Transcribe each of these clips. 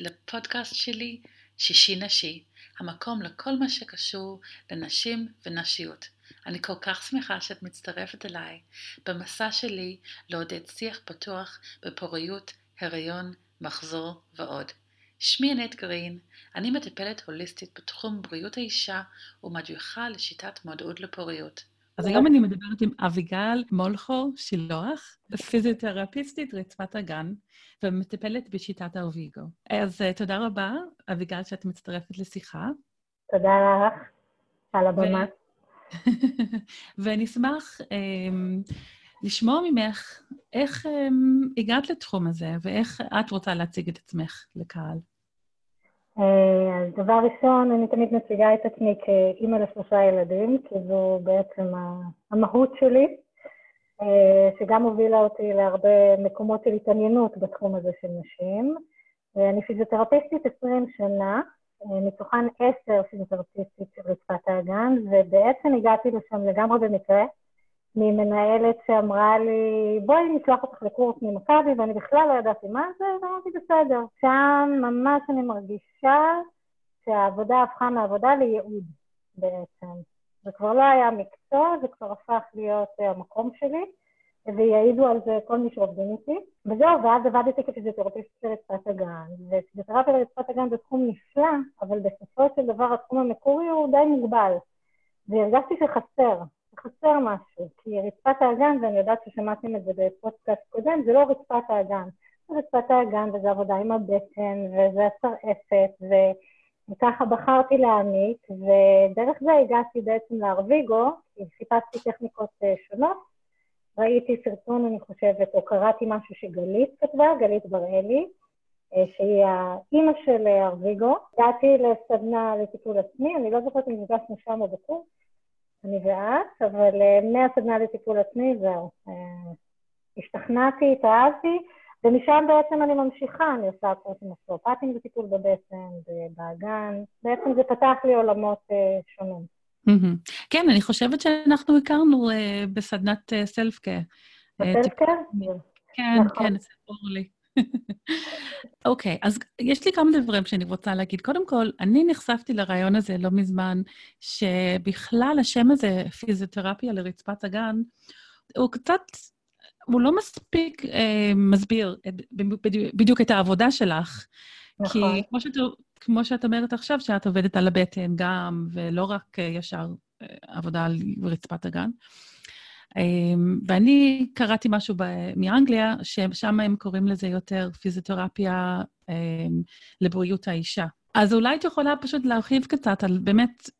לפודקאסט שלי, שישי נשי, המקום לכל מה שקשור לנשים ונשיות. אני כל כך שמחה שאת מצטרפת אליי במסע שלי לעודד שיח פתוח בפוריות, הריון, מחזור ועוד. שמי ענת גרין, אני מטפלת הוליסטית בתחום בריאות האישה ומדריכה לשיטת מודעות לפוריות. אז היום אני מדברת עם אביגל מולכו שילוח, פיזיותרפיסטית רצפת הגן, ומטפלת בשיטת האוביגו. אז uh, תודה רבה, אביגל, שאת מצטרפת לשיחה. תודה לך על הבמה. ונשמח um, לשמוע ממך איך um, הגעת לתחום הזה, ואיך את רוצה להציג את עצמך לקהל. אה, אז דבר ראשון, אני תמיד מציגה את עצמי כאימא לשלושה ילדים, כי זו בעצם המהות שלי, אה, שגם הובילה אותי להרבה מקומות של התעניינות בתחום הזה של נשים. אני פיזיותרפיסטית 20 שנה, אה, מתוכן 10 פיזיותרפיסטית של רצפת האגן, ובעצם הגעתי לשם לגמרי במקרה. ממנהלת שאמרה לי, בואי נשלח אותך לקורס ממכבי, ואני בכלל לא ידעתי מה זה, ואמרתי, בסדר. שם ממש אני מרגישה שהעבודה הפכה מעבודה לייעוד בעצם. זה כבר לא היה מקצוע, זה כבר הפך להיות אה, המקום שלי, ויעידו על זה כל מי שעובדים איתי. וזהו, ואז עבדתי כפיזיותרפיסט של רצפת הגן, ופיזיותרפיה לרצפת הגן זה תחום נפלא, אבל בסופו של דבר התחום המקורי הוא די מוגבל. והרגשתי שחסר, חסר משהו, כי רצפת האגן, ואני יודעת ששמעתם את זה בפודקאסט קודם, זה לא רצפת האגן. זה רצפת האגן, וזה עבודה עם הבטן, וזה הצרעפת, וככה בחרתי להעמיק, ודרך זה הגעתי בעצם לארוויגו, כי חיפשתי טכניקות אה, שונות. ראיתי סרטון, אני חושבת, או קראתי משהו שגלית כתבה, גלית בראלי, אה, שהיא האימא של אה, ארוויגו. הגעתי לסדנה לטיפול עצמי, אני לא זוכרת אם נפגשנו שם או בקורס, אני ואת, אבל אה, מהסדנה לטיפול עצמי, זהו. אה, השתכנעתי, התאהבתי, ומשם בעצם אני ממשיכה, אני עושה קורסים אסטרופטיים בטיפול בבטן, באגן, בעצם זה פתח לי עולמות אה, שונים. כן, אני חושבת שאנחנו הכרנו בסדנת סלפקה. בסלפקה? כן, נכון. כן, סיפור לי. אוקיי, okay, אז יש לי כמה דברים שאני רוצה להגיד. קודם כל, אני נחשפתי לרעיון הזה לא מזמן, שבכלל השם הזה, פיזיותרפיה לרצפת הגן, הוא קצת, הוא לא מספיק אה, מסביר את, בדיוק את העבודה שלך. נכון. כי כמו שאת, כמו שאת אומרת עכשיו, שאת עובדת על הבטן גם, ולא רק אה, ישר אה, עבודה על רצפת הגן. אמ, ואני קראתי משהו מאנגליה, ששם הם קוראים לזה יותר פיזיותרפיה אמ, לבריאות האישה. אז אולי את יכולה פשוט להרחיב קצת על באמת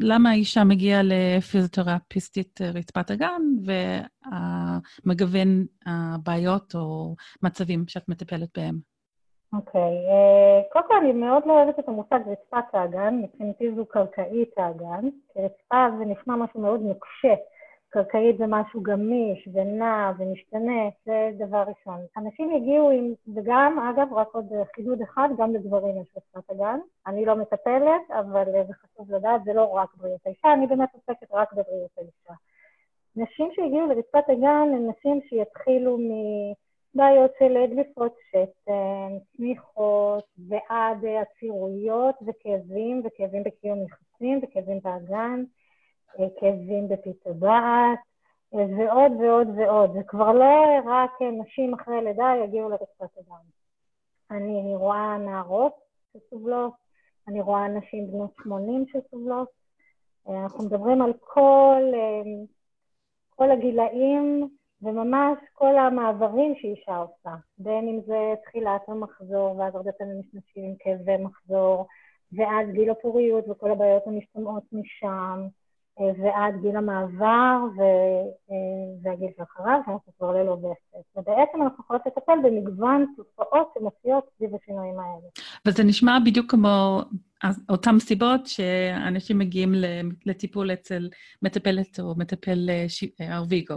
למה האישה מגיעה לפיזיותרפיסטית רצפת הגן, ומגוון הבעיות או מצבים שאת מטפלת בהם. אוקיי, okay. אה, קודם כל אני מאוד לא אוהבת את המושג רצפת האגן, מבחינתי זו קרקעית האגן, כי רצפה זה נשמע משהו מאוד נוקשה. קרקעית זה משהו גמיש ונע ומשתנה, זה דבר ראשון. אנשים יגיעו עם, וגם, אגב, רק עוד חידוד אחד, גם לגברים יש רצפת הגן. אני לא מטפלת, אבל זה חשוב לדעת, זה לא רק בריאות האישה, אני באמת עוסקת רק בבריאות האישה. נשים שהגיעו לרצפת הגן הן נשים שיתחילו מבעיות של דליפות שתן, צמיחות, ועד עצירויות וכאבים, וכאבים בקיום נכסים, וכאבים באגן. כאבים בפית הבעת, ועוד ועוד ועוד. זה כבר לא רק נשים אחרי לידה יגיעו לרצפת הדם. אני רואה נערות שסובלות, אני רואה נשים בנות 80 שסובלות. אנחנו מדברים על כל, כל הגילאים וממש כל המעברים שאישה עושה, בין אם זה תחילת המחזור, ואז הרבה פעמים יש נשים עם כאבי מחזור, ואז גיל הפוריות וכל הבעיות המשתמעות משם, ועד גיל המעבר והגיל שאחריו, שאנחנו כבר ללא וסת. ובעצם אנחנו יכולות לטפל במגוון תופעות שמופיעות סביב השינויים האלה. וזה נשמע בדיוק כמו אותן סיבות שאנשים מגיעים לטיפול אצל מטפלת או מטפל ארוויגו.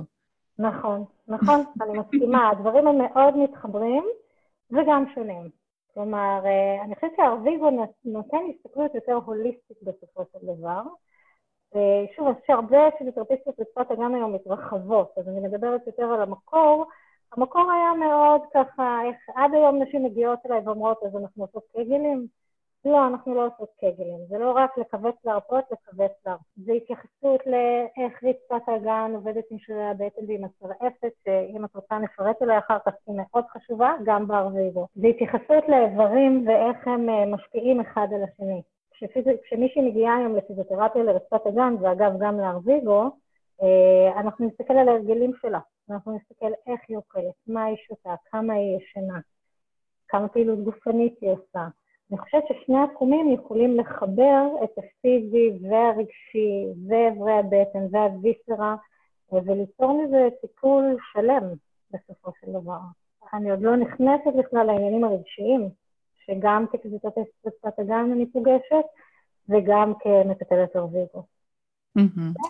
נכון, נכון, אני מסכימה. הדברים הם מאוד מתחברים וגם שונים. כלומר, אה, אני חושבת שהארוויגו נותן הסתכלות יותר הוליסטית בסופו של דבר. שוב, יש הרבה פיזיותרפיסטיות בשפת הגן היום מתרחבות, אז אני מדברת יותר על המקור, המקור היה מאוד ככה, איך עד היום נשים מגיעות אליי ואומרות, אז אנחנו עושות קגלים? לא, אנחנו לא עושות קגלים. זה לא רק לכווץ להרפות, לכווץ להרפות. זה התייחסות לאיך רצפת האגן עובדת עם שרירי הבטן ועם הצרעפת, שאם את רוצה נפרט עליה אחר כך, היא מאוד חשובה, גם בארוויגו. זה התייחסות לאיברים ואיך הם אה, משפיעים אחד על השני. כשמישהי מגיעה היום לפיזיותרפיה לרצפת הגן, ואגב גם לארוויגו, אה, אנחנו נסתכל על ההרגלים שלה. אנחנו נסתכל איך היא אוכלת, מה היא שותה, כמה היא ישנה, כמה פעילות גופנית היא עושה. אני חושבת ששני התחומים יכולים לחבר את הפיזי והרגשי ואיברי הבטן והוויסרה וליצור מזה טיפול שלם בסופו של דבר. אני עוד לא נכנסת בכלל לעניינים הרגשיים, שגם כקבוצת שפת הגן אני פוגשת, וגם כמטפלת אורביגו.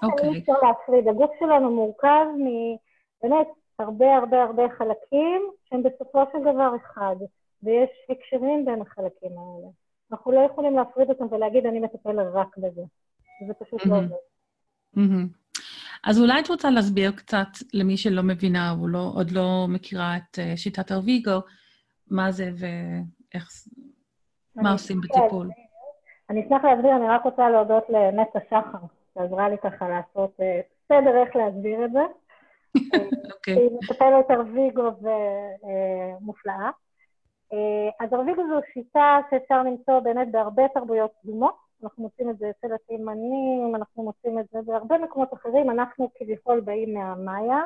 אוקיי. אי אפשר להפריד. הגוף שלנו מורכב מבאמת הרבה הרבה הרבה חלקים שהם בסופו של דבר אחד. ויש הקשרים בין החלקים האלה. אנחנו לא יכולים להפריד אותם ולהגיד, אני מטפל רק בזה. זה פשוט לא עובד. אז אולי את רוצה להסביר קצת למי שלא מבינה או לא, עוד לא מכירה את uh, שיטת הרוויגו, מה זה ואיך, מה עושים בטיפול. אני אשמח להסביר, אני רק רוצה להודות לנטע שחר, שעזרה לי ככה לעשות uh, סדר איך להסביר את זה. אוקיי. היא מטפלת הרוויגו ומופלאה. אה, אז הרביגו זו שיטה שאפשר למצוא באמת בהרבה תרבויות קדומות. אנחנו מוצאים את זה אצל התימנים, אנחנו מוצאים את זה בהרבה מקומות אחרים. אנחנו כביכול באים מהמאיה,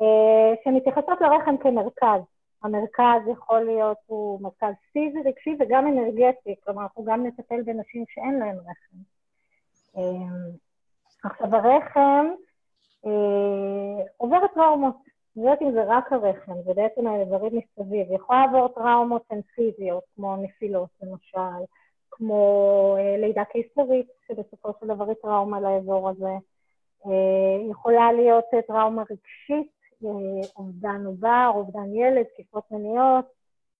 אה, שמתייחסות לרחם כמרכז. המרכז יכול להיות, הוא מרכז פיזי, רגשי וגם אנרגטי, כלומר, אנחנו גם נטפל בנשים שאין להן רחם. אה, עכשיו, הרחם עובר טראומות. אני יודעת אם זה רק הרחם, זה בעצם האיברים מסביב. יכולה לעבור טראומות הן פיזיות, כמו נפילות למשל, כמו אה, לידה קיסרית, שבסופו של דבר היא טראומה לאזור הזה. אה, יכולה להיות אה, טראומה רגשית, אה, אובדן עובר, אובדן ילד, תקיפות מיניות,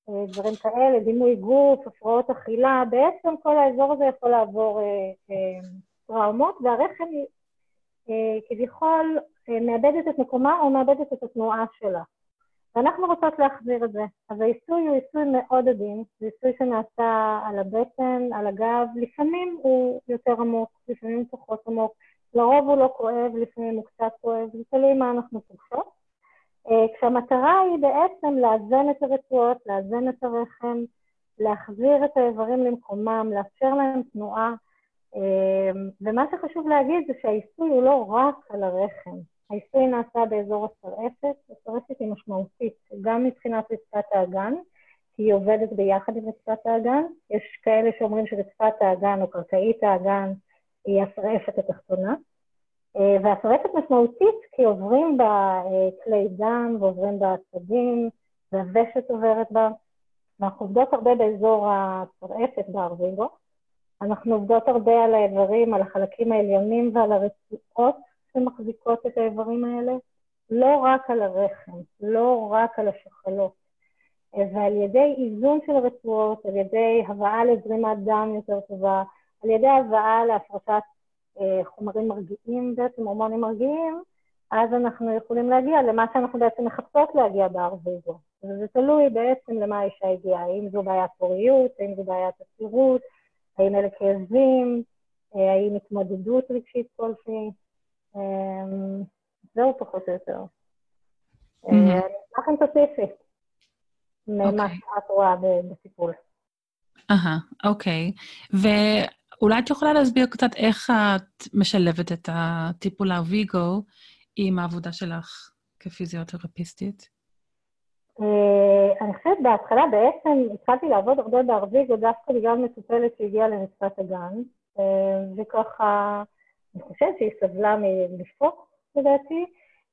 אה, דברים כאלה, דימוי גוף, הפרעות אכילה, בעצם כל האזור הזה יכול לעבור אה, אה, טראומות, והרחם כביכול מאבדת את מקומה או מאבדת את התנועה שלה. ואנחנו רוצות להחזיר את זה. אז העיסוי הוא עיסוי מאוד עדין, זה עיסוי שנעשה על הבטן, על הגב, לפעמים הוא יותר עמוק, לפעמים הוא פחות עמוק, לרוב הוא לא כואב, לפעמים הוא קצת כואב, זה תלוי מה אנחנו פוגשות. אה, כשהמטרה היא בעצם לאזן את הרצועות, לאזן את הרחם, להחזיר את האיברים למקומם, לאפשר להם תנועה, אמ, ומה שחשוב להגיד זה שהעיסוי הוא לא רק על הרחם. העיסוי נעשה באזור הצרעפת, הצרעפת היא משמעותית גם מבחינת רצפת האגן, כי היא עובדת ביחד עם רצפת האגן. יש כאלה שאומרים שרצפת האגן או קרקעית האגן היא הצרעפת התחתונה. אה, והצרעפת משמעותית כי עוברים בה אה, כלי דם ועוברים בה עצבים, והוושת עוברת בה. ואנחנו עובדות הרבה באזור הצרעפת בארוויגו. אנחנו עובדות הרבה על האיברים, על החלקים העליונים ועל הרצועות שמחזיקות את האיברים האלה, לא רק על הרחם, לא רק על השחלות, ועל ידי איזון של הרצועות, על ידי הבאה לזרימת דם יותר טובה, על ידי הבאה להפרשת אה, חומרים מרגיעים, בעצם הורמונים מרגיעים, אז אנחנו יכולים להגיע למה שאנחנו בעצם מחפשות להגיע בארוויזו. וזה תלוי בעצם למה האישה הגיעה, האם זו בעיית פוריות, האם זו בעיית עצירות, האם אלה כאבים, אה, האם התמודדות רגשית כלשהי. אמ, זהו פחות או יותר. אה, אני אשמח אם תוסיפי ממה אוקיי. שאת רואה בטיפול. אהה, אוקיי. ואולי את יכולה להסביר קצת איך את משלבת את הטיפול הוויגו עם העבודה שלך כפיזיותרפיסטית? אה, אני חושבת בהתחלה בעצם התחלתי לעבוד הרבה בערבית, ודווקא בגלל מטופלת שהגיעה למצפת הגן, אה, וככה, אני חושבת שהיא סבלה מלשפוך, לדעתי,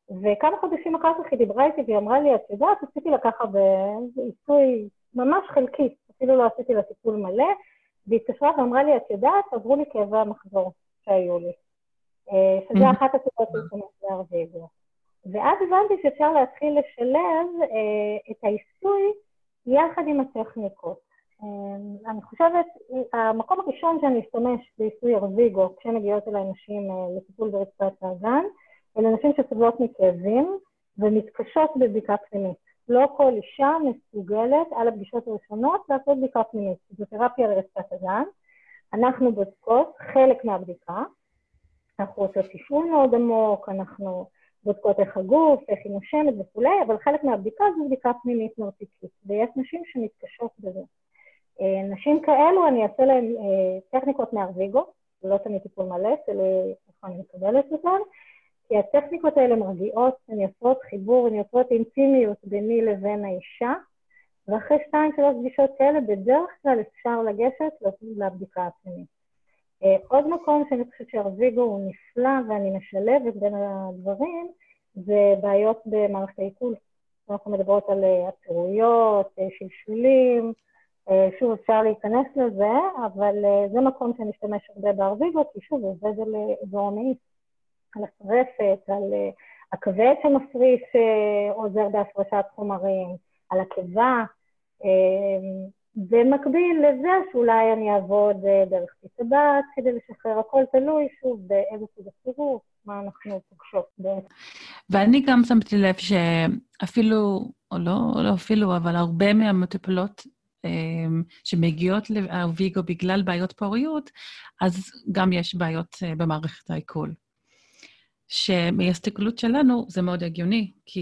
וכמה חודשים אחר כך היא דיברה איתי והיא אמרה לי, את יודעת, עשיתי לה ככה בעיסוי ממש חלקי, אפילו לא עשיתי לה טיפול מלא, והיא התקשרה ואמרה לי, את יודעת, עברו לי כאבי המחזור שהיו לי. אה, שזה אחת הסיבות להיכנס לערבית. ואז הבנתי שאפשר להתחיל לשלב אה, את העיסוי יחד עם הטכניקות. אה, אני חושבת, המקום הראשון שאני אשתמש בעיסוי ארוויגו, כשמגיעות אליי נשים אה, לטיפול ברצפת האגן, אלה נשים שסובלות מכאבים ומתקשות בבדיקה פנימית. לא כל אישה מסוגלת על הפגישות הראשונות לעשות בדיקה פנימית. זו תרפיה לרצפת הגן. אנחנו בודקות חלק מהבדיקה, אנחנו עושות תפעול מאוד עמוק, אנחנו בודקות איך הגוף, איך היא נושמת וכולי, אבל חלק מהבדיקה זו בדיקה פנימית מרתיקית, ויש נשים שמתקשות בזה. אה, נשים כאלו, אני אעשה להן אה, טכניקות מארוויגו, לא תמיד טיפול מלא, תלוי איפה אני מקבלת אותן, כי הטכניקות האלה מרגיעות, הן יוצרות חיבור, הן יוצרות אינטימיות ביני לבין האישה, ואחרי שתיים, שלוש פגישות כאלה, בדרך כלל אפשר לגשת לבדיקה הפנימית. אה, עוד מקום שאני חושבת שארוויגו הוא נפלא ואני משלבת בין הדברים, זה בעיות במערכת העיכול. אנחנו מדברות על עצירויות, שלשולים, אה, שוב, אפשר להיכנס לזה, אבל אה, זה מקום שאני אשתמש הרבה בארוויגו, כי שוב, עובד על אזור המאיץ, על השרפת, על אה, הכבד שמפריש, עוזר בהפרשת חומרים, על הקיבה. במקביל לזה שאולי אני אעבוד דרך טבעת כדי לשחרר, הכל תלוי, שוב, באיזה סוג הסירוב, מה אנחנו פוגשות בעצם. ואני גם שמתי לב שאפילו, או לא, לא אפילו, אבל הרבה מהמטופלות אמ, שמגיעות לאוויגו בגלל בעיות פוריות, אז גם יש בעיות אה, במערכת העיכול. שבהסתכלות שלנו זה מאוד הגיוני, כי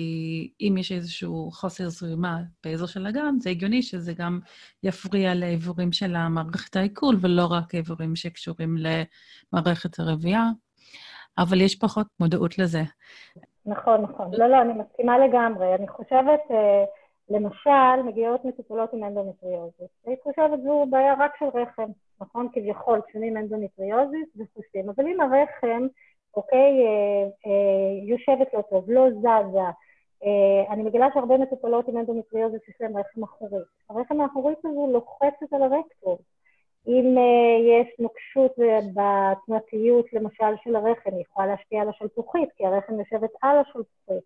אם יש איזשהו חוסר זרימה באזור של האגן, זה הגיוני שזה גם יפריע לאיברים של המערכת העיכול, ולא רק איברים שקשורים למערכת הרבייה, אבל יש פחות מודעות לזה. נכון, נכון. לא, לא, אני מסכימה לגמרי. אני חושבת... Uh... למשל, מגיעות מטופלות עם אנדומטריוזיס. אני חושבת זו בעיה רק של רחם, נכון? כביכול, כשאומרים אנדומטריוזיס וחושבים. אבל אם הרחם, אוקיי, אה, אה, יושבת לא טוב, לא זזה, אה, אני מגלה שהרבה מטופלות עם אנדומטריוזיס יש להם רחם אחורי. הרחם האחורית הזו לוחצת על הרקטום. אם יש נוקשות בתנועתיות, למשל, של הרחם, היא יכולה להשפיע על השלפוחית, כי הרחם יושבת על השלפוחית.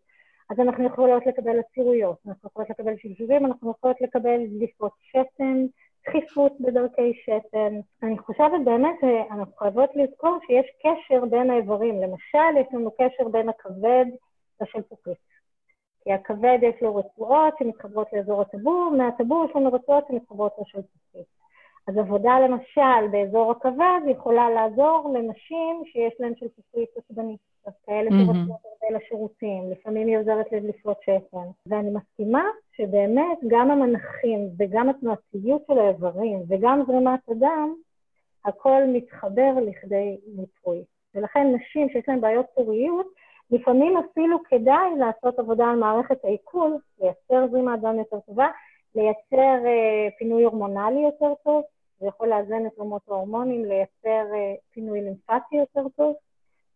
אז אנחנו יכולות לקבל עצירויות, אנחנו יכולות לקבל שלשולים, אנחנו יכולות לקבל דליפות שתן, דחיפות בדרכי שתן. אני חושבת באמת שאנחנו חייבות לזכור שיש קשר בין האיברים. למשל, יש לנו קשר בין הכבד לשלפוחית. כי הכבד יש לו רצועות שמתחברות לאזור הטבור, מהטבור יש לנו רצועות שמתחברות לשלפוחית. אז עבודה למשל באזור הכבד יכולה לעזור לנשים שיש להן שלפוחית עצבנית. אז כאלה. שרוצות הרבה לשירותים, לפעמים היא עוזרת לדליפות שתן. ואני מסכימה שבאמת גם המנחים וגם התנועתיות של האיברים וגם זרימת הדם, הכל מתחבר לכדי מיפוי. ולכן נשים שיש להן בעיות פוריות, לפעמים אפילו כדאי לעשות עבודה על מערכת העיכול, לייצר זרימת דם יותר טובה, לייצר אה, פינוי הורמונלי יותר טוב, זה יכול לאזן את רמות ההורמונים, לייצר אה, פינוי לימפטי יותר טוב.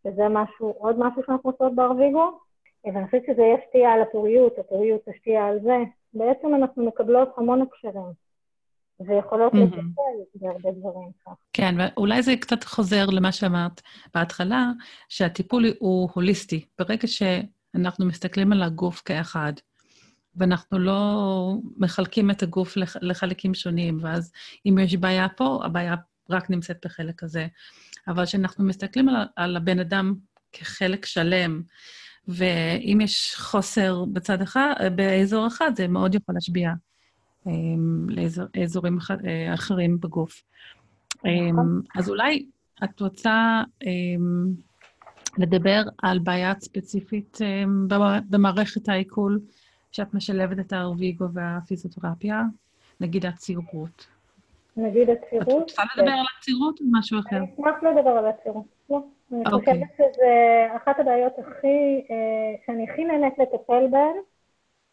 שזה משהו, עוד משהו שאנחנו עושות בארוויגו, ואני חושבת שזה ישפיע על הפוריות, הפוריות תשפיע על זה. בעצם אנחנו מקבלות המון הקשרים. ויכולות mm-hmm. לטפל בהרבה דברים כך. כן, ואולי זה קצת חוזר למה שאמרת בהתחלה, שהטיפול הוא הוליסטי. ברגע שאנחנו מסתכלים על הגוף כאחד, ואנחנו לא מחלקים את הגוף לח, לחלקים שונים, ואז אם יש בעיה פה, הבעיה רק נמצאת בחלק הזה. אבל כשאנחנו מסתכלים על, על הבן אדם כחלק שלם, ואם יש חוסר בצד אחד, באזור אחד, זה מאוד יכול להשביע um, לאזורים אח, אה, אחרים בגוף. Um, אז אולי את רוצה um, לדבר על בעיה ספציפית במערכת העיכול, שאת משלבת את הארוויגו והפיזיותרפיה, נגיד הציורות. נגיד עצירות. את רוצה לדבר על עצירות או משהו אחר? אני אשמח לדבר על עצירות. לא. אני אוקיי. חושבת שזו אחת הבעיות הכי, אה, שאני הכי נהנית לטפל בהן,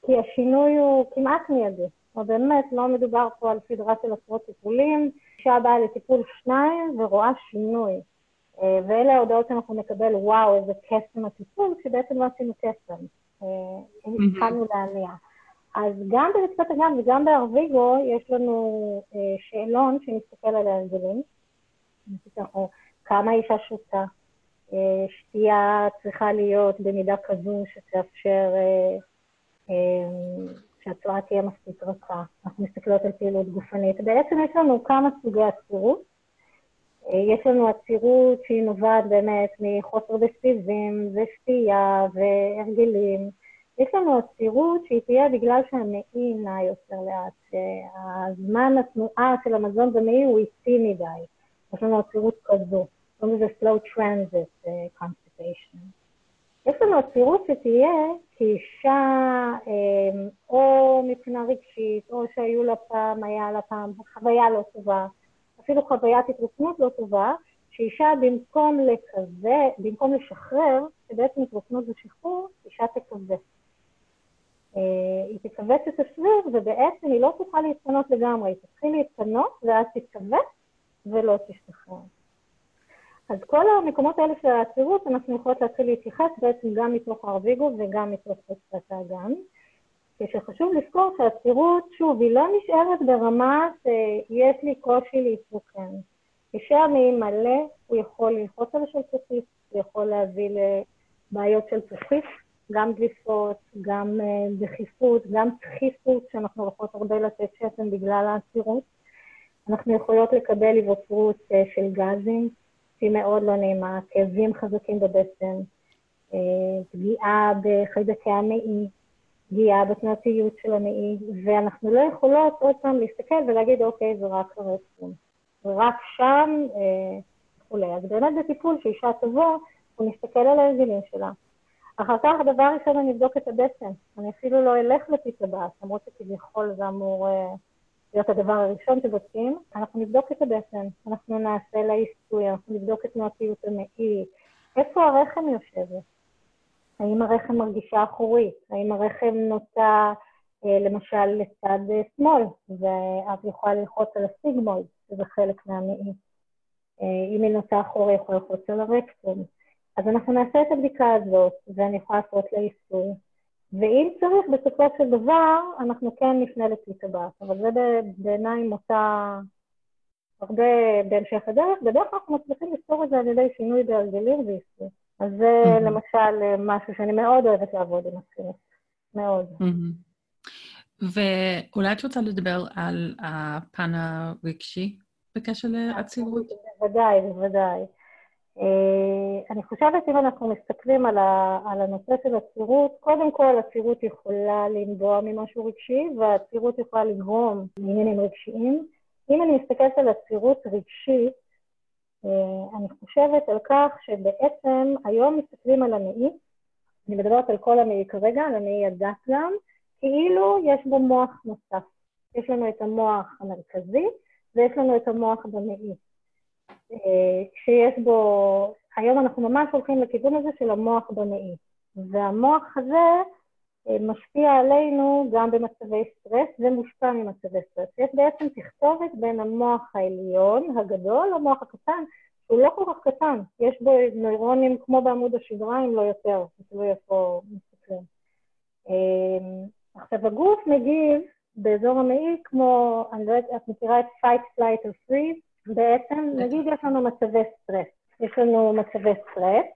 כי השינוי הוא כמעט מיידי. או באמת, לא מדובר פה על סדרה של עשרות טיפולים. אישה באה לטיפול שניים ורואה שינוי. אה, ואלה ההודעות שאנחנו נקבל, וואו, איזה קסם הטיפול, שבעצם לא עשינו קסם. אה, התחלנו להניע. אז גם ברצפת הגן וגם בארוויגו יש לנו אה, שאלון שמסתכל על ההרגלים. כמה אישה שותה, אה, שתייה צריכה להיות במידה כזו שתאפשר אה, אה, שהצואה תהיה מספיק רכה. אנחנו מסתכלות על פעילות גופנית. בעצם יש לנו כמה סוגי עצירות. אה, יש לנו עצירות שהיא נובעת באמת מחוסר בסיבים ושתייה והרגלים. יש לנו עצירות שהיא תהיה בגלל שהמעי נע יותר לאט, שהזמן התנועה של המזון במעי הוא איטי מדי. יש לנו עצירות כזו, קוראים לזה slow transit uh, constipation. יש לנו עצירות שתהיה כאישה, אה, או מבחינה רגשית, או שהיו לה פעם, היה לה פעם חוויה לא טובה, אפילו חוויית התרוקנות לא טובה, שאישה במקום לכזה, במקום לשחרר, שבעצם התרוקנות זה שחרור, אישה תכווץ. אה, היא תכווץ את השריר, ובעצם היא לא תוכל להתפנות לגמרי, היא תתחיל להתפנות, ואז תתכווץ ולא תשתחרר. אז כל המקומות האלה של העצירות, אנחנו יכולות להתחיל להתייחס בעצם גם מתוך הארוויגו וגם מתוך חוצת האגן. כשחשוב לזכור שהעצירות, שוב, היא לא נשארת ברמה שיש לי קושי להתרוקן. כשהמעי מלא, הוא יכול ללחוץ על השלטופית, הוא יכול להביא לבעיות של צופית, גם דליפות, גם אה, דחיפות, גם דחיפות, שאנחנו יכולות הרבה לתת שתן בגלל העצירות. אנחנו יכולות לקבל היווצרות אה, של גזים, שהיא מאוד לא נעימה, כאבים חזקים בבטן, אה, פגיעה בחיידקי המעי, פגיעה בתנועתיות של המעי, ואנחנו לא יכולות עוד פעם להסתכל ולהגיד, אוקיי, זה רק הרקטום. ורק שם אה, וכולי. אז באמת בטיפול שאישה תבוא, הוא נסתכל על ההרגלים שלה. אחר כך, דבר ראשון, אני אבדוק את הבטן. אני אפילו לא אלך לפיס הבא, למרות שכביכול זה אמור אה, להיות הדבר הראשון שבודקים. אנחנו נבדוק את הבטן, אנחנו נעשה לה עיסוי, אנחנו נבדוק את תנועתיות המעי, איפה הרחם יושבת. האם הרחם מרגישה אחורית? האם הרחם נוטה, אה, למשל, לצד אה, שמאל, ואת יכולה ללחוץ על הסיגמויד, שזה חלק מהמעי. אה, אם היא נוטה אחורי, יכולה ללחוץ על הרקטום. אז אנחנו נעשה את הבדיקה הזאת, ואני יכולה לעשות לה עיסוי. ואם צריך, בסופו של דבר, אנחנו כן נפנה הבא. אבל זה בעיניי מוצא הרבה בהמשך הדרך. בדרך כלל אנחנו מצליחים לפתור את זה על ידי שינוי בהרגלים ועיסוי. אז זה mm-hmm. למשל משהו שאני מאוד אוהבת לעבוד עם הסכמת. מאוד. Mm-hmm. ואולי את רוצה לדבר על הפן הרגשי בקשר לעצירות? בוודאי, בוודאי. אה, אני חושבת אם אנחנו מסתכלים על, ה, על הנושא של עצירות, קודם כל עצירות יכולה לנבוע ממשהו רגשי, והעצירות יכולה לגרום לעניינים רגשיים. אם אני מסתכלת על עצירות רגשית, אה, אני חושבת על כך שבעצם היום מסתכלים על המעי, אני מדברת על כל המעי כרגע, על המעי הדק גם, כאילו יש בו מוח נוסף. יש לנו את המוח המרכזי ויש לנו את המוח במעי. אה, כשיש בו, היום אנחנו ממש הולכים לכיוון הזה של המוח במעי. והמוח הזה אה, משפיע עלינו גם במצבי סטרס ומושפע ממצבי סטרס. יש בעצם תכתובת בין המוח העליון, הגדול, למוח הקטן, שהוא לא כל כך קטן, יש בו נוירונים כמו בעמוד השדרה, אם לא יותר, תלוי איפה מסתכלים. אה, עכשיו, הגוף מגיב באזור המעי כמו, אני לא יודעת, את מכירה את fight, flight or freeze? בעצם, נגיד יש לנו מצבי סטרס. יש לנו מצבי סטרס,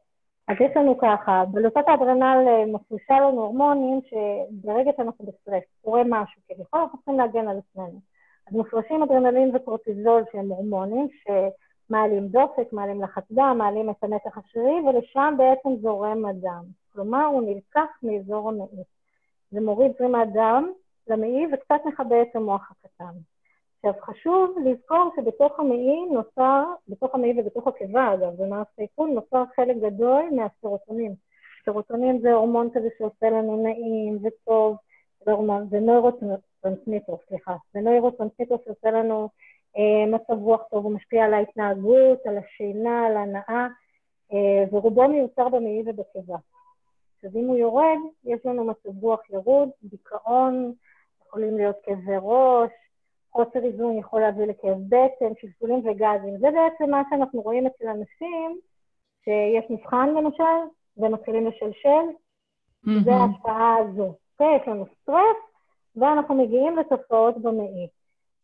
אז יש לנו ככה, בלוטת האדרנל מפרישה לנו הורמונים שברגע שאנחנו בסטרס, קורה משהו, כביכול אנחנו צריכים להגן על עצמנו. אז מפרשים אדרנלין וקורטיזול שהם הורמונים שמעלים דופק, מעלים לחץ דם, מעלים את המתח השרירי, ולשם בעצם זורם הדם. כלומר, הוא נלקח מאזור המעי. זה מוריד זרימת דם למעי וקצת מכבה את המוח הקטן. עכשיו, חשוב לזכור שבתוך המעי נוצר, בתוך המעי ובתוך הקיבה, אגב, במערכת העיכול, נוצר חלק גדול מהסרוטונים. סרוטונים זה הורמון כזה שעושה לנו נעים וטוב, זה הורמון, זה נוירוטרנסמיטר, סליחה, זה נוירוטרנסמיטר שעושה לנו אה, מצב רוח טוב, הוא משפיע על ההתנהגות, על השינה, על ההנאה, אה, ורובו מיוצר במעי ובקיבה. אז אם הוא יורד, יש לנו מצב רוח ירוד, דיכאון, יכולים להיות כאבי ראש, חוסר איזון יכול להביא לכאב בטן, שלשולים וגזים. זה בעצם מה שאנחנו רואים אצל אנשים, שיש מבחן למשל, ומתחילים לשלשל, mm-hmm. זה ההשפעה הזו. אוקיי, יש לנו סטרס, ואנחנו מגיעים לתופעות במעי.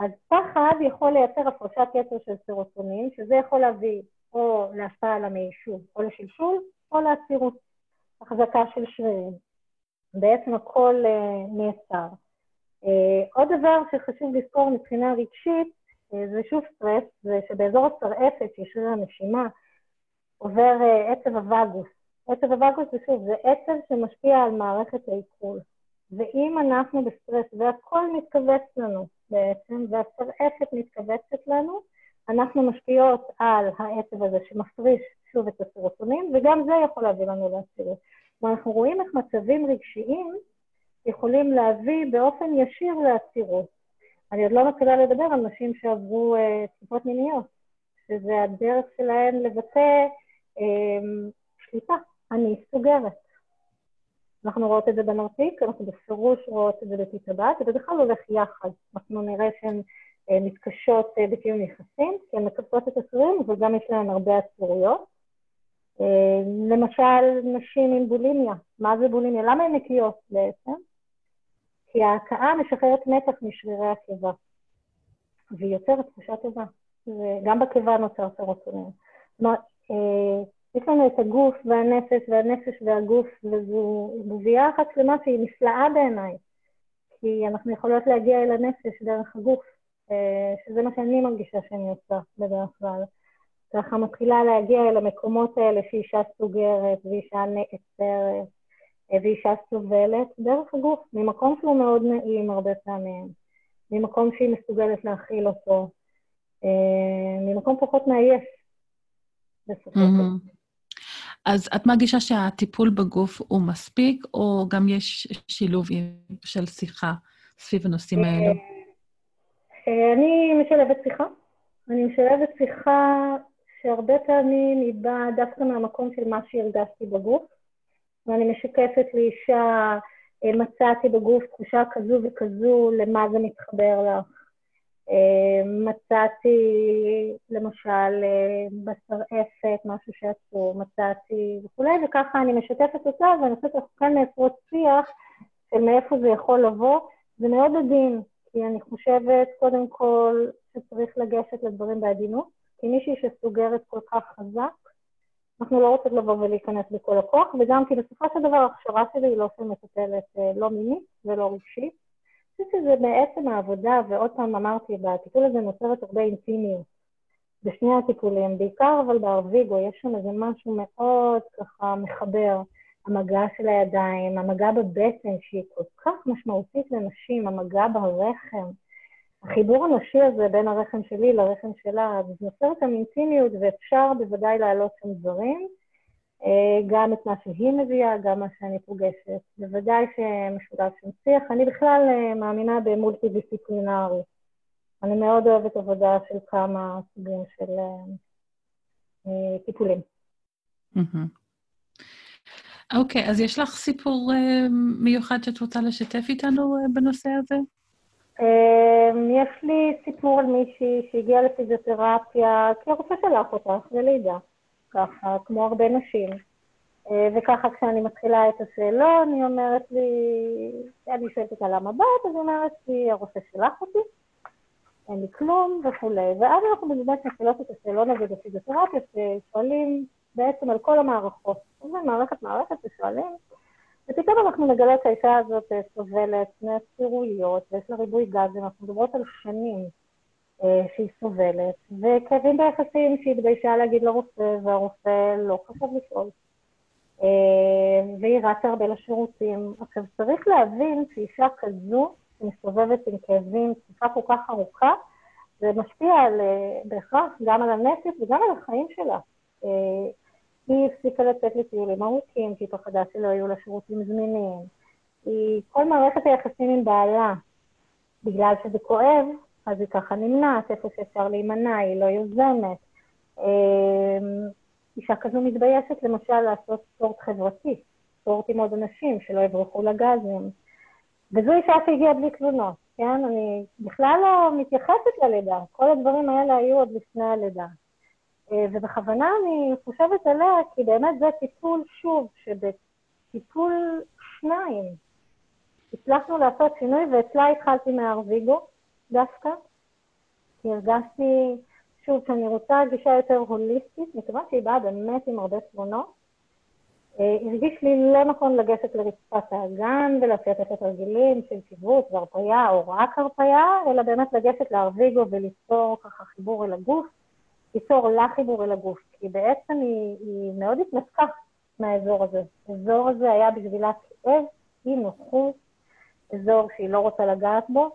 אז פחד יכול לייצר הפרשת יתר של סרוטונים, שזה יכול להביא או להשפעה על המעי שוב, או לשלשול, או לעצירות, החזקה של שרירים. בעצם הכל נעצר. Uh, עוד דבר שחשוב לזכור מבחינה רגשית, uh, זה שוב סטרס, זה שבאזור הצרעפת, שיש שריר הנשימה, עובר uh, עצב הווגוס, עצב הווגוס זה שוב, זה עצב שמשפיע על מערכת העיכול. ואם אנחנו בסטרס והכל מתכווץ לנו בעצם, והשרעפת מתכווצת לנו, אנחנו משפיעות על העצב הזה שמפריש שוב את הסרוטונים, וגם זה יכול להביא לנו לעצירות. כלומר, אנחנו רואים איך מצבים רגשיים יכולים להביא באופן ישיר לעצירות. אני עוד לא מתחילה לדבר על נשים שעברו אה, תקיפות מיניות, שזה הדרך שלהן לבטא אה, שליטה. אני סוגרת. אנחנו רואות את זה בנרתיק, אנחנו בפירוש רואות את זה בפיתבת, וזה בכלל הולך יחד. אנחנו נראה שהן אה, מתקשות אה, בקיום יחסים, כי הן מקבצות את הסורים, אבל גם יש להן הרבה עצורויות. אה, למשל, נשים עם בולימיה. מה זה בולימיה? למה הן נקיות בעצם? כי ההכאה משחררת מתח משרירי הקיבה, והיא יוצרת תחושה טובה. וגם בקיבה נוצר סרוטונין. כלומר, יש לנו את הגוף והנפש והנפש והגוף, וזו גבייה אחת שלמה שהיא נפלאה בעיניי, כי אנחנו יכולות להגיע אל הנפש דרך הגוף, אה, שזה מה שאני מרגישה שאני עושה בדרך כלל. ככה מתחילה להגיע אל המקומות האלה שאישה סוגרת, ואישה נעצרת, אה, ואישה סובלת, דרך הגוף, ממקום שהוא מאוד נעים הרבה פעמים, ממקום שהיא מסוגלת להכיל אותו, אה, ממקום פחות מעייף. אז את מרגישה שהטיפול בגוף הוא מספיק, או גם יש שילוב של שיחה סביב הנושאים האלו? אה, אני משלבת שיחה. אני משלבת שיחה שהרבה פעמים היא באה דווקא מהמקום של מה שהרגשתי בגוף, ואני משקפת לאישה, אה, מצאתי בגוף תחושה כזו וכזו, למה זה מתחבר לך. אה, מצאתי למשל אה, בשרעפת, משהו שעשו, מצאתי וכולי, וככה אני משתפת אותה, ואני חושבת שאנחנו כן מייצרות שיח של מאיפה זה יכול לבוא. זה מאוד עדין, כי אני חושבת, קודם כל, שצריך לגשת לדברים בעדינות, כי מישהי שסוגרת כל כך חזק, אנחנו לא רוצות לבוא ולהיכנס בכל הכוח, וגם כי בסופו של דבר ההכשרה שלי היא לא של מטפלת אה, לא מינית ולא רגשית, חושבת שזה בעצם העבודה, ועוד פעם אמרתי, בטיפול הזה נוצרת הרבה אינטימיות. בשני הטיפולים, בעיקר אבל בארוויגו, יש שם איזה משהו מאוד ככה מחבר. המגע של הידיים, המגע בבטן, שהיא כל כך משמעותית לנשים, המגע ברחם. החיבור הנשי הזה בין הרחם שלי לרחם שלה, אז נוצרת שם אינטימיות, ואפשר בוודאי להעלות שם דברים. אה, גם את מה שהיא מביאה, גם מה שאני פוגשת. בוודאי שמשולב שם שיח. אני בכלל אה, מאמינה במולטי-דיסציפלינרי. אני מאוד אוהבת עבודה של כמה סוגים של אה, טיפולים. אוקיי, אז יש לך סיפור מיוחד שאת רוצה לשתף איתנו בנושא הזה? יש לי סיפור על מישהי שהגיעה לפיזיותרפיה, כי הרופא שלח אותה אחרי לידה. ככה, כמו הרבה נשים. אה, וככה כשאני מתחילה את השאלון, היא אומרת לי, אני שואלת אותה למה באת, אז היא אומרת לי, הרופא שלח אותי, אין לי כלום וכולי. ואז אנחנו באמת מתחילות את השאלון הזה בפיזיותרפיה, ששואלים בעצם על כל המערכות. מערכת מערכת ושואלים, ופתאום אנחנו מגלות שהאישה הזאת אה, סובלת מהצירויות, ויש לה ריבוי גזים, אנחנו מדברות על שנים. אה, שהיא סובלת, וכאבים ביחסים שהיא התביישה להגיד לרופא, והרופא לא חשב לשאול. אה, והיא רצה הרבה לשירותים. עכשיו, צריך להבין שאישה כזו, שמסתובבת עם כאבים תקופה כל כך ארוכה, זה משפיע על, אה, בהכרח גם על הנפש וגם על החיים שלה. היא הפסיקה לצאת לטיולים ארוכים, כי היא פחדה שלא יהיו לה שירותים זמינים. היא, כל מערכת היחסים עם בעלה, בגלל שזה כואב, אז היא ככה נמנעת איפה שאפשר להימנע, היא לא יוזמת. אמ, אישה כזו מתביישת למשל לעשות ספורט חברתי, ספורט עם עוד אנשים, שלא יברחו לגזים. וזו אישה שהגיעה בלי תלונות, כן? אני בכלל לא מתייחסת ללידה, כל הדברים האלה היו עוד לפני הלידה. אה, ובכוונה אני חושבת עליה, כי באמת זה טיפול, שוב, שבטיפול שניים. הצלחנו לעשות שינוי, ואצלה התחלתי מהארוויגו, דווקא, כי הרגשתי, שוב, שאני רוצה גישה יותר הוליסטית, מכיוון שהיא באה באמת עם הרבה תמונות. אה, הרגיש לי לא נכון לגשת לרצפת האגן ולעשות את התרגילים של קיבוץ והרפאיה או רק הרפאיה, אלא באמת לגשת לארוויגו וליצור ככה חיבור אל הגוף, ליצור לה חיבור אל הגוף, כי בעצם היא, היא מאוד התנתקה מהאזור הזה. האזור הזה היה בשבילה כאב, אי נוחות, אזור שהיא לא רוצה לגעת בו.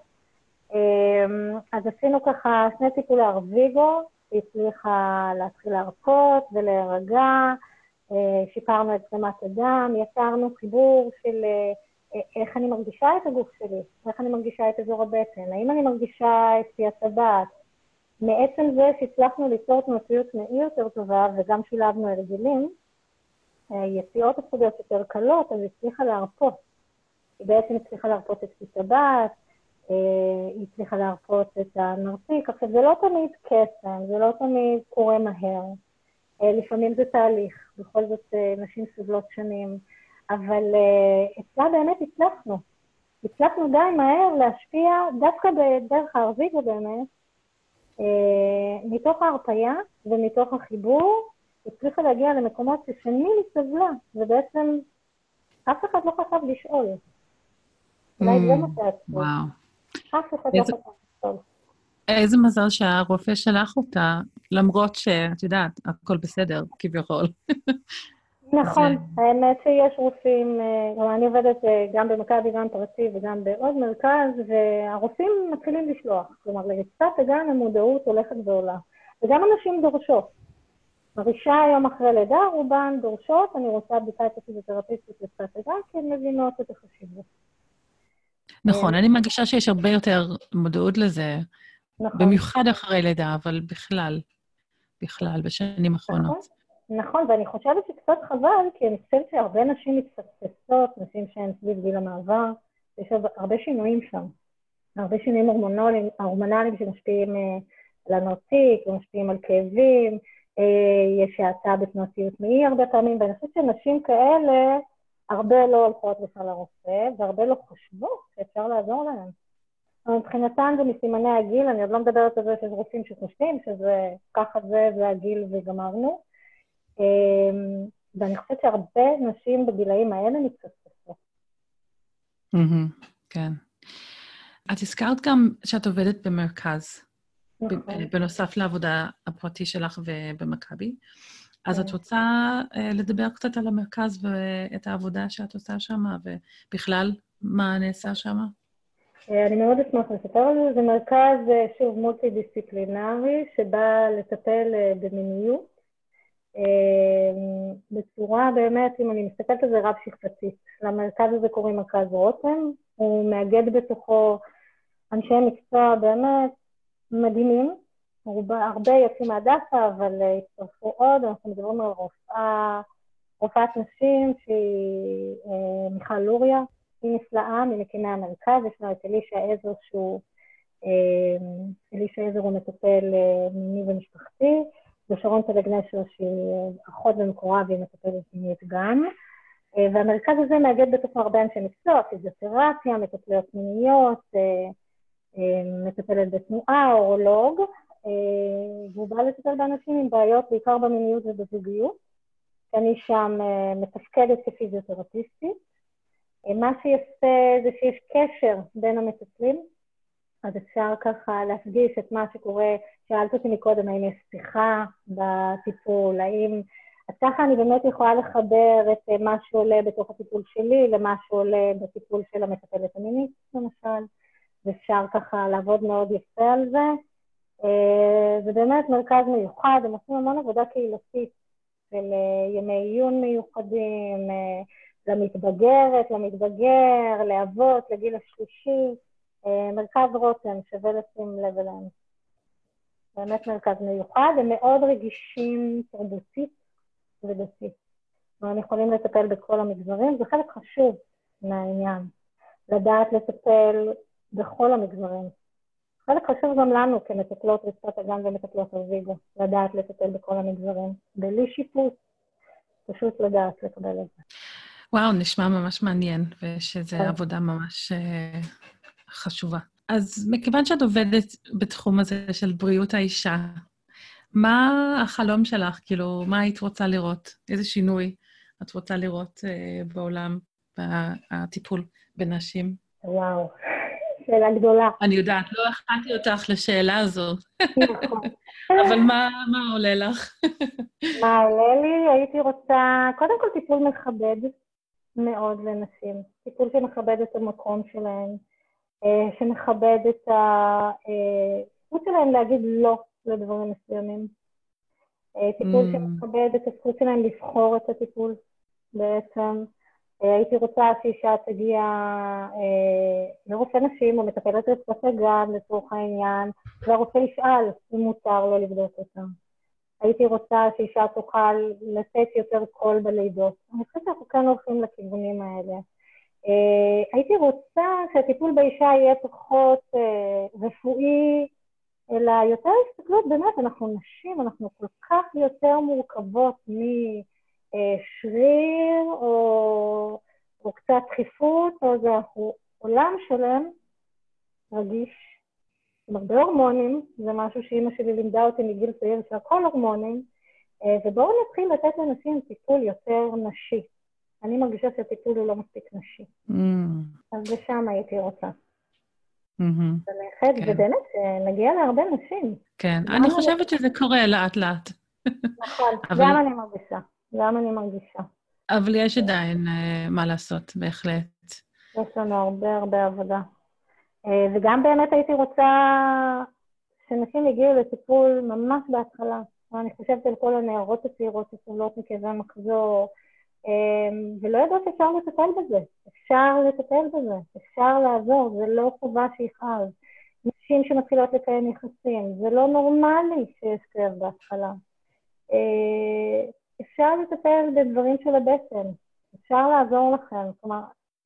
אמ, אז עשינו ככה שני טיפולי ארוויגו, היא הצליחה להתחיל להרפות ולהירגע, אה, שיפרנו את זרמת הדם, יצרנו חיבור של אה, איך אני מרגישה את הגוף שלי, איך אני מרגישה את אזור הבטן, האם אני מרגישה את פי הטבעת. מעצם זה שהצלחנו ליצור תנועתיות תנאי יותר טובה וגם שילבנו הרגלים, אה, יציאות הפכו להיות יותר קלות, אז הצליחה להרפות. היא בעצם הצליחה להרפות את פי טבעת, היא הצליחה להרפות את הנרתיק. עכשיו, זה לא תמיד קסם, זה לא תמיד קורה מהר. לפעמים זה תהליך, בכל זאת נשים סובלות שנים. אבל אצלה באמת הצלחנו. הצלחנו די מהר להשפיע, דווקא בדרך הארוויגו באמת, מתוך ההרפייה ומתוך החיבור, הצליחה להגיע למקומות ששנים היא סבלה, ובעצם אף אחד לא חשב לשאול. אולי זה מה mm, שעצוב. אף אחד לא חשב לשאול. איזה מזל שהרופא שלח אותה, למרות שאת יודעת, הכל בסדר, כביכול. נכון, האמת שיש רופאים, אה, אני עובדת אה, גם במכבי, גם פרטי וגם בעוד מרכז, והרופאים מתחילים לשלוח. כלומר, לרצפת הגן המודעות הולכת ועולה. וגם הנשים דורשות. הרישה היום אחרי לידה, רובן דורשות, אני רוצה בדיקה את הפיזיותרפיסטית לרצפת הגן, כי הן מבינות את החשיבות. נכון, אני מרגישה שיש הרבה יותר מודעות לזה, נכון. במיוחד אחרי לידה, אבל בכלל, בכלל, בשנים האחרונות. נכון. נכון, ואני חושבת שקצת חבל, כי אני חושבת שהרבה נשים מתפספסות, נשים שהן סביב גיל המעבר, יש הרבה שינויים שם. הרבה שינויים הורמונליים, הורמונליים שמשפיעים אה, על הנרתיק, ומשפיעים על כאבים, אה, יש האטה בתנועתיות מעי הרבה פעמים, ואני חושבת שנשים כאלה, הרבה לא הולכות בכלל לרופא, והרבה לא חושבות שאפשר לעזור להן. מבחינתן זה מסימני הגיל, אני עוד לא מדברת על זה שיש רופאים שחושבים שזה ככה זה, זה הגיל וגמרנו. אמ, ואני חושבת שהרבה נשים בגילאים האלה מתפספסות. כן. את הזכרת גם שאת עובדת במרכז, נכון. בנוסף לעבודה הפרטי שלך ובמכבי. אז את כן. רוצה אה, לדבר קצת על המרכז ואת העבודה שאת עושה שם, ובכלל, מה נעשה שם? אה, אני מאוד אשמח לספר על זה. זה מרכז, אה, שוב, מולטי-דיסציפלינרי, שבא לטפל במיניות בצורה באמת, אם אני מסתכלת על זה, רב-שכבתית. למרכז הזה קוראים מרכז רותם, הוא מאגד בתוכו אנשי מקצוע באמת מדהימים, הרבה, הרבה יוצאים מהדסה, אבל אה, הצטרפו עוד, אנחנו מדברים על רופאה, רופאת נשים שהיא אה, מיכל לוריה, היא נפלאה, ממקימי המרכז, יש לה את אלישע עזר שהוא, אה, אלישע עזר הוא מטפל מיני ומשפחתי, ושרון פלג נשר, שהיא אחות במקורה והיא מטפלת מינית גן. אה, והמרכז הזה מאגד בתוכו הרבה אנשי מקצוע, פיזיותרפיה, מטפליות מיניות, אה, אה, מטפלת בתנועה, אורולוג, והוא בא לטפל באנשים עם בעיות בעיקר במיניות ובזוגיות. אני שם מתפקדת כפיזיותרפיסטית. מה שיפה זה שיש קשר בין המטפלים, אז אפשר ככה להפגיש את מה שקורה, שאלת אותי מקודם, האם יש שיחה בטיפול, האם... אז ככה אני באמת יכולה לחבר את אה, מה שעולה בתוך הטיפול שלי למה שעולה בטיפול של המטפלת המינית, למשל, ואפשר ככה לעבוד מאוד יפה על זה. אה, זה באמת מרכז מיוחד, הם עושים המון עבודה קהילתית של אה, ימי עיון מיוחדים, למתבגרת, למתבגר, לאבות, לגיל השלישי. אה, מרכז רותם, שווה לשים לב אליהם. באמת מרכז מיוחד, הם מאוד רגישים תרבותית ודתית. והם יכולים לטפל בכל המגזרים, זה חלק חשוב מהעניין, לדעת לטפל בכל המגזרים. חלק חשוב גם לנו כמטפלות רצפת הגן ומטפלות אביגו, לדעת לטפל בכל המגזרים, בלי שיפוט, פשוט לדעת לקבל את זה. וואו, נשמע ממש מעניין, ושזו כן. עבודה ממש uh, חשובה. אז מכיוון שאת עובדת בתחום הזה של בריאות האישה, מה החלום שלך? כאילו, מה היית רוצה לראות? איזה שינוי את רוצה לראות אה, בעולם, בטיפול בנשים? וואו, שאלה גדולה. אני יודעת, לא הכנתי אותך לשאלה הזו. נכון. אבל מה, מה עולה לך? מה עולה לי? הייתי רוצה, קודם כל טיפול מכבד מאוד לנשים. טיפול שמכבד את המקום שלהן, שמכבד את הזכות שלהן להגיד לא לדברים מסוימים. אה, טיפול mm. שמכבד את הזכות שלהן לבחור את הטיפול בעצם. אה, הייתי רוצה שאישה תגיע אה, לרופא נשים או מטפלת רצפת הגן לצורך העניין, והרופא ישאל אם מותר לו לבדוק אותה. הייתי רוצה שאישה תוכל לתת יותר קול בלידות. אני חושבת שאנחנו כאן הולכים לכיוונים האלה. אה, הייתי רוצה שהטיפול באישה יהיה פחות רפואי, אלא יותר הסתכלות, באמת, אנחנו נשים, אנחנו כל כך יותר מורכבות מ... אה, או, או קצת דחיפות, או זה אנחנו עולם שלם רגיש, עם הרבה הורמונים, זה משהו שאימא שלי לימדה אותי מגיל צעיר שהכל הורמונים, אה, ובואו נתחיל לתת לאנשים טיפול יותר נשי. אני מרגישה שהטיפול הוא לא מספיק נשי. Mm. אז לשם הייתי רוצה. Mm-hmm. ובאמת, נגיע להרבה נשים. כן, אני חושבת שזה קורה לאט-לאט. נכון, גם אני מרגישה. גם אני מרגישה. אבל יש עדיין uh, מה לעשות, בהחלט. יש לנו הרבה הרבה עבודה. Uh, וגם באמת הייתי רוצה שנשים יגיעו לטיפול ממש בהתחלה. אני חושבת על כל הנערות הצעירות שסובלות מכאבי מחזור, ולא יודעות שאפשר לטפל בזה. אפשר לטפל בזה, אפשר לעזור, זה לא חובה שיכאב. נשים שמתחילות לקיים יחסים, זה לא נורמלי שיש כאב בהתחלה. Uh, אפשר לטפל בדברים של הבטן, אפשר לעזור לכם. כלומר,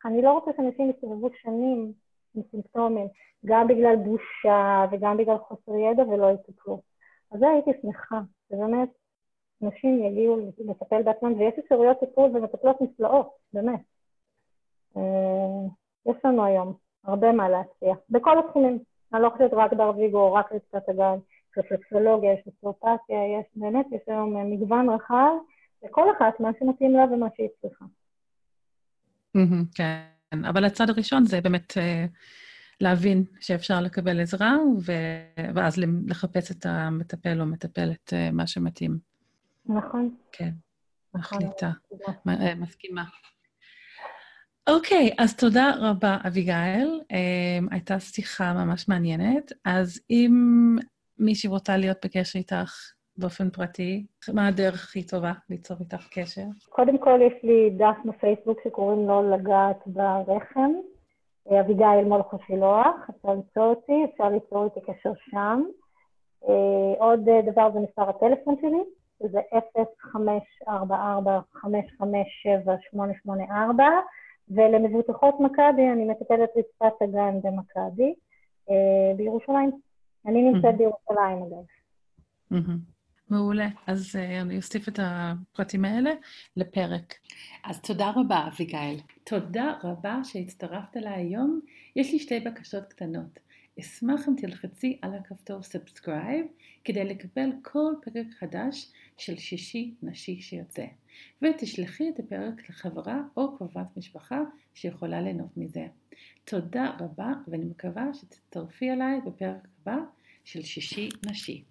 אני לא רוצה שאנשים יסתובבו שנים עם סימפטומים, גם בגלל בושה וגם בגלל חוסר ידע ולא יטפלו. אז זה הייתי שמחה, שבאמת נשים יגיעו לטפל בעצמם, ויש אפשרויות טיפול ומטפלות נפלאות, באמת. אה, יש לנו היום הרבה מה להציע, בכל התחומים. אני לא חושבת רק בארוויגו, רק רצפת הגן. רפלקסולוגיה, יש אסטרופתיה, יש באמת, יש היום מגוון רחב, לכל אחת מה שמתאים לה ומה שהיא צריכה. כן, אבל הצד הראשון זה באמת אה, להבין שאפשר לקבל עזרה, ואז לחפש את המטפל או מטפלת, אה, מה שמתאים. נכון. כן, נכון. מחליטה, אה, מסכימה. אוקיי, okay, אז תודה רבה, אביגיל. הייתה שיחה ממש מעניינת. אז אם מישהי רוצה להיות בקשר איתך באופן פרטי, מה הדרך הכי טובה ליצור איתך קשר? קודם כל, יש לי דף בפייסבוק שקוראים לו לגעת ברחם, אביגיל מולכו שילוח, אפשר למצוא אותי, אפשר ליצור איתי קשר שם. אה, עוד דבר זה מספר הטלפון שלי, שזה 0544-557-884, ולמבוטחות מכבי אני מטפלת רצפת הגן במכבי אה, בירושלים. אני נמצאת בירושלים, אגב. מעולה. אז אה, אני אוסיף את הפרטים האלה לפרק. אז תודה רבה, אביגיל. תודה רבה שהצטרפת אליי היום. יש לי שתי בקשות קטנות. אשמח אם תלחצי על הכפתור subscribe כדי לקבל כל פרק חדש של שישי נשי שיוצא. ותשלחי את הפרק לחברה או קרובת משפחה שיכולה ליהנות מזה. תודה רבה ואני מקווה שתצטרפי אליי בפרק הבא של שישי נשי.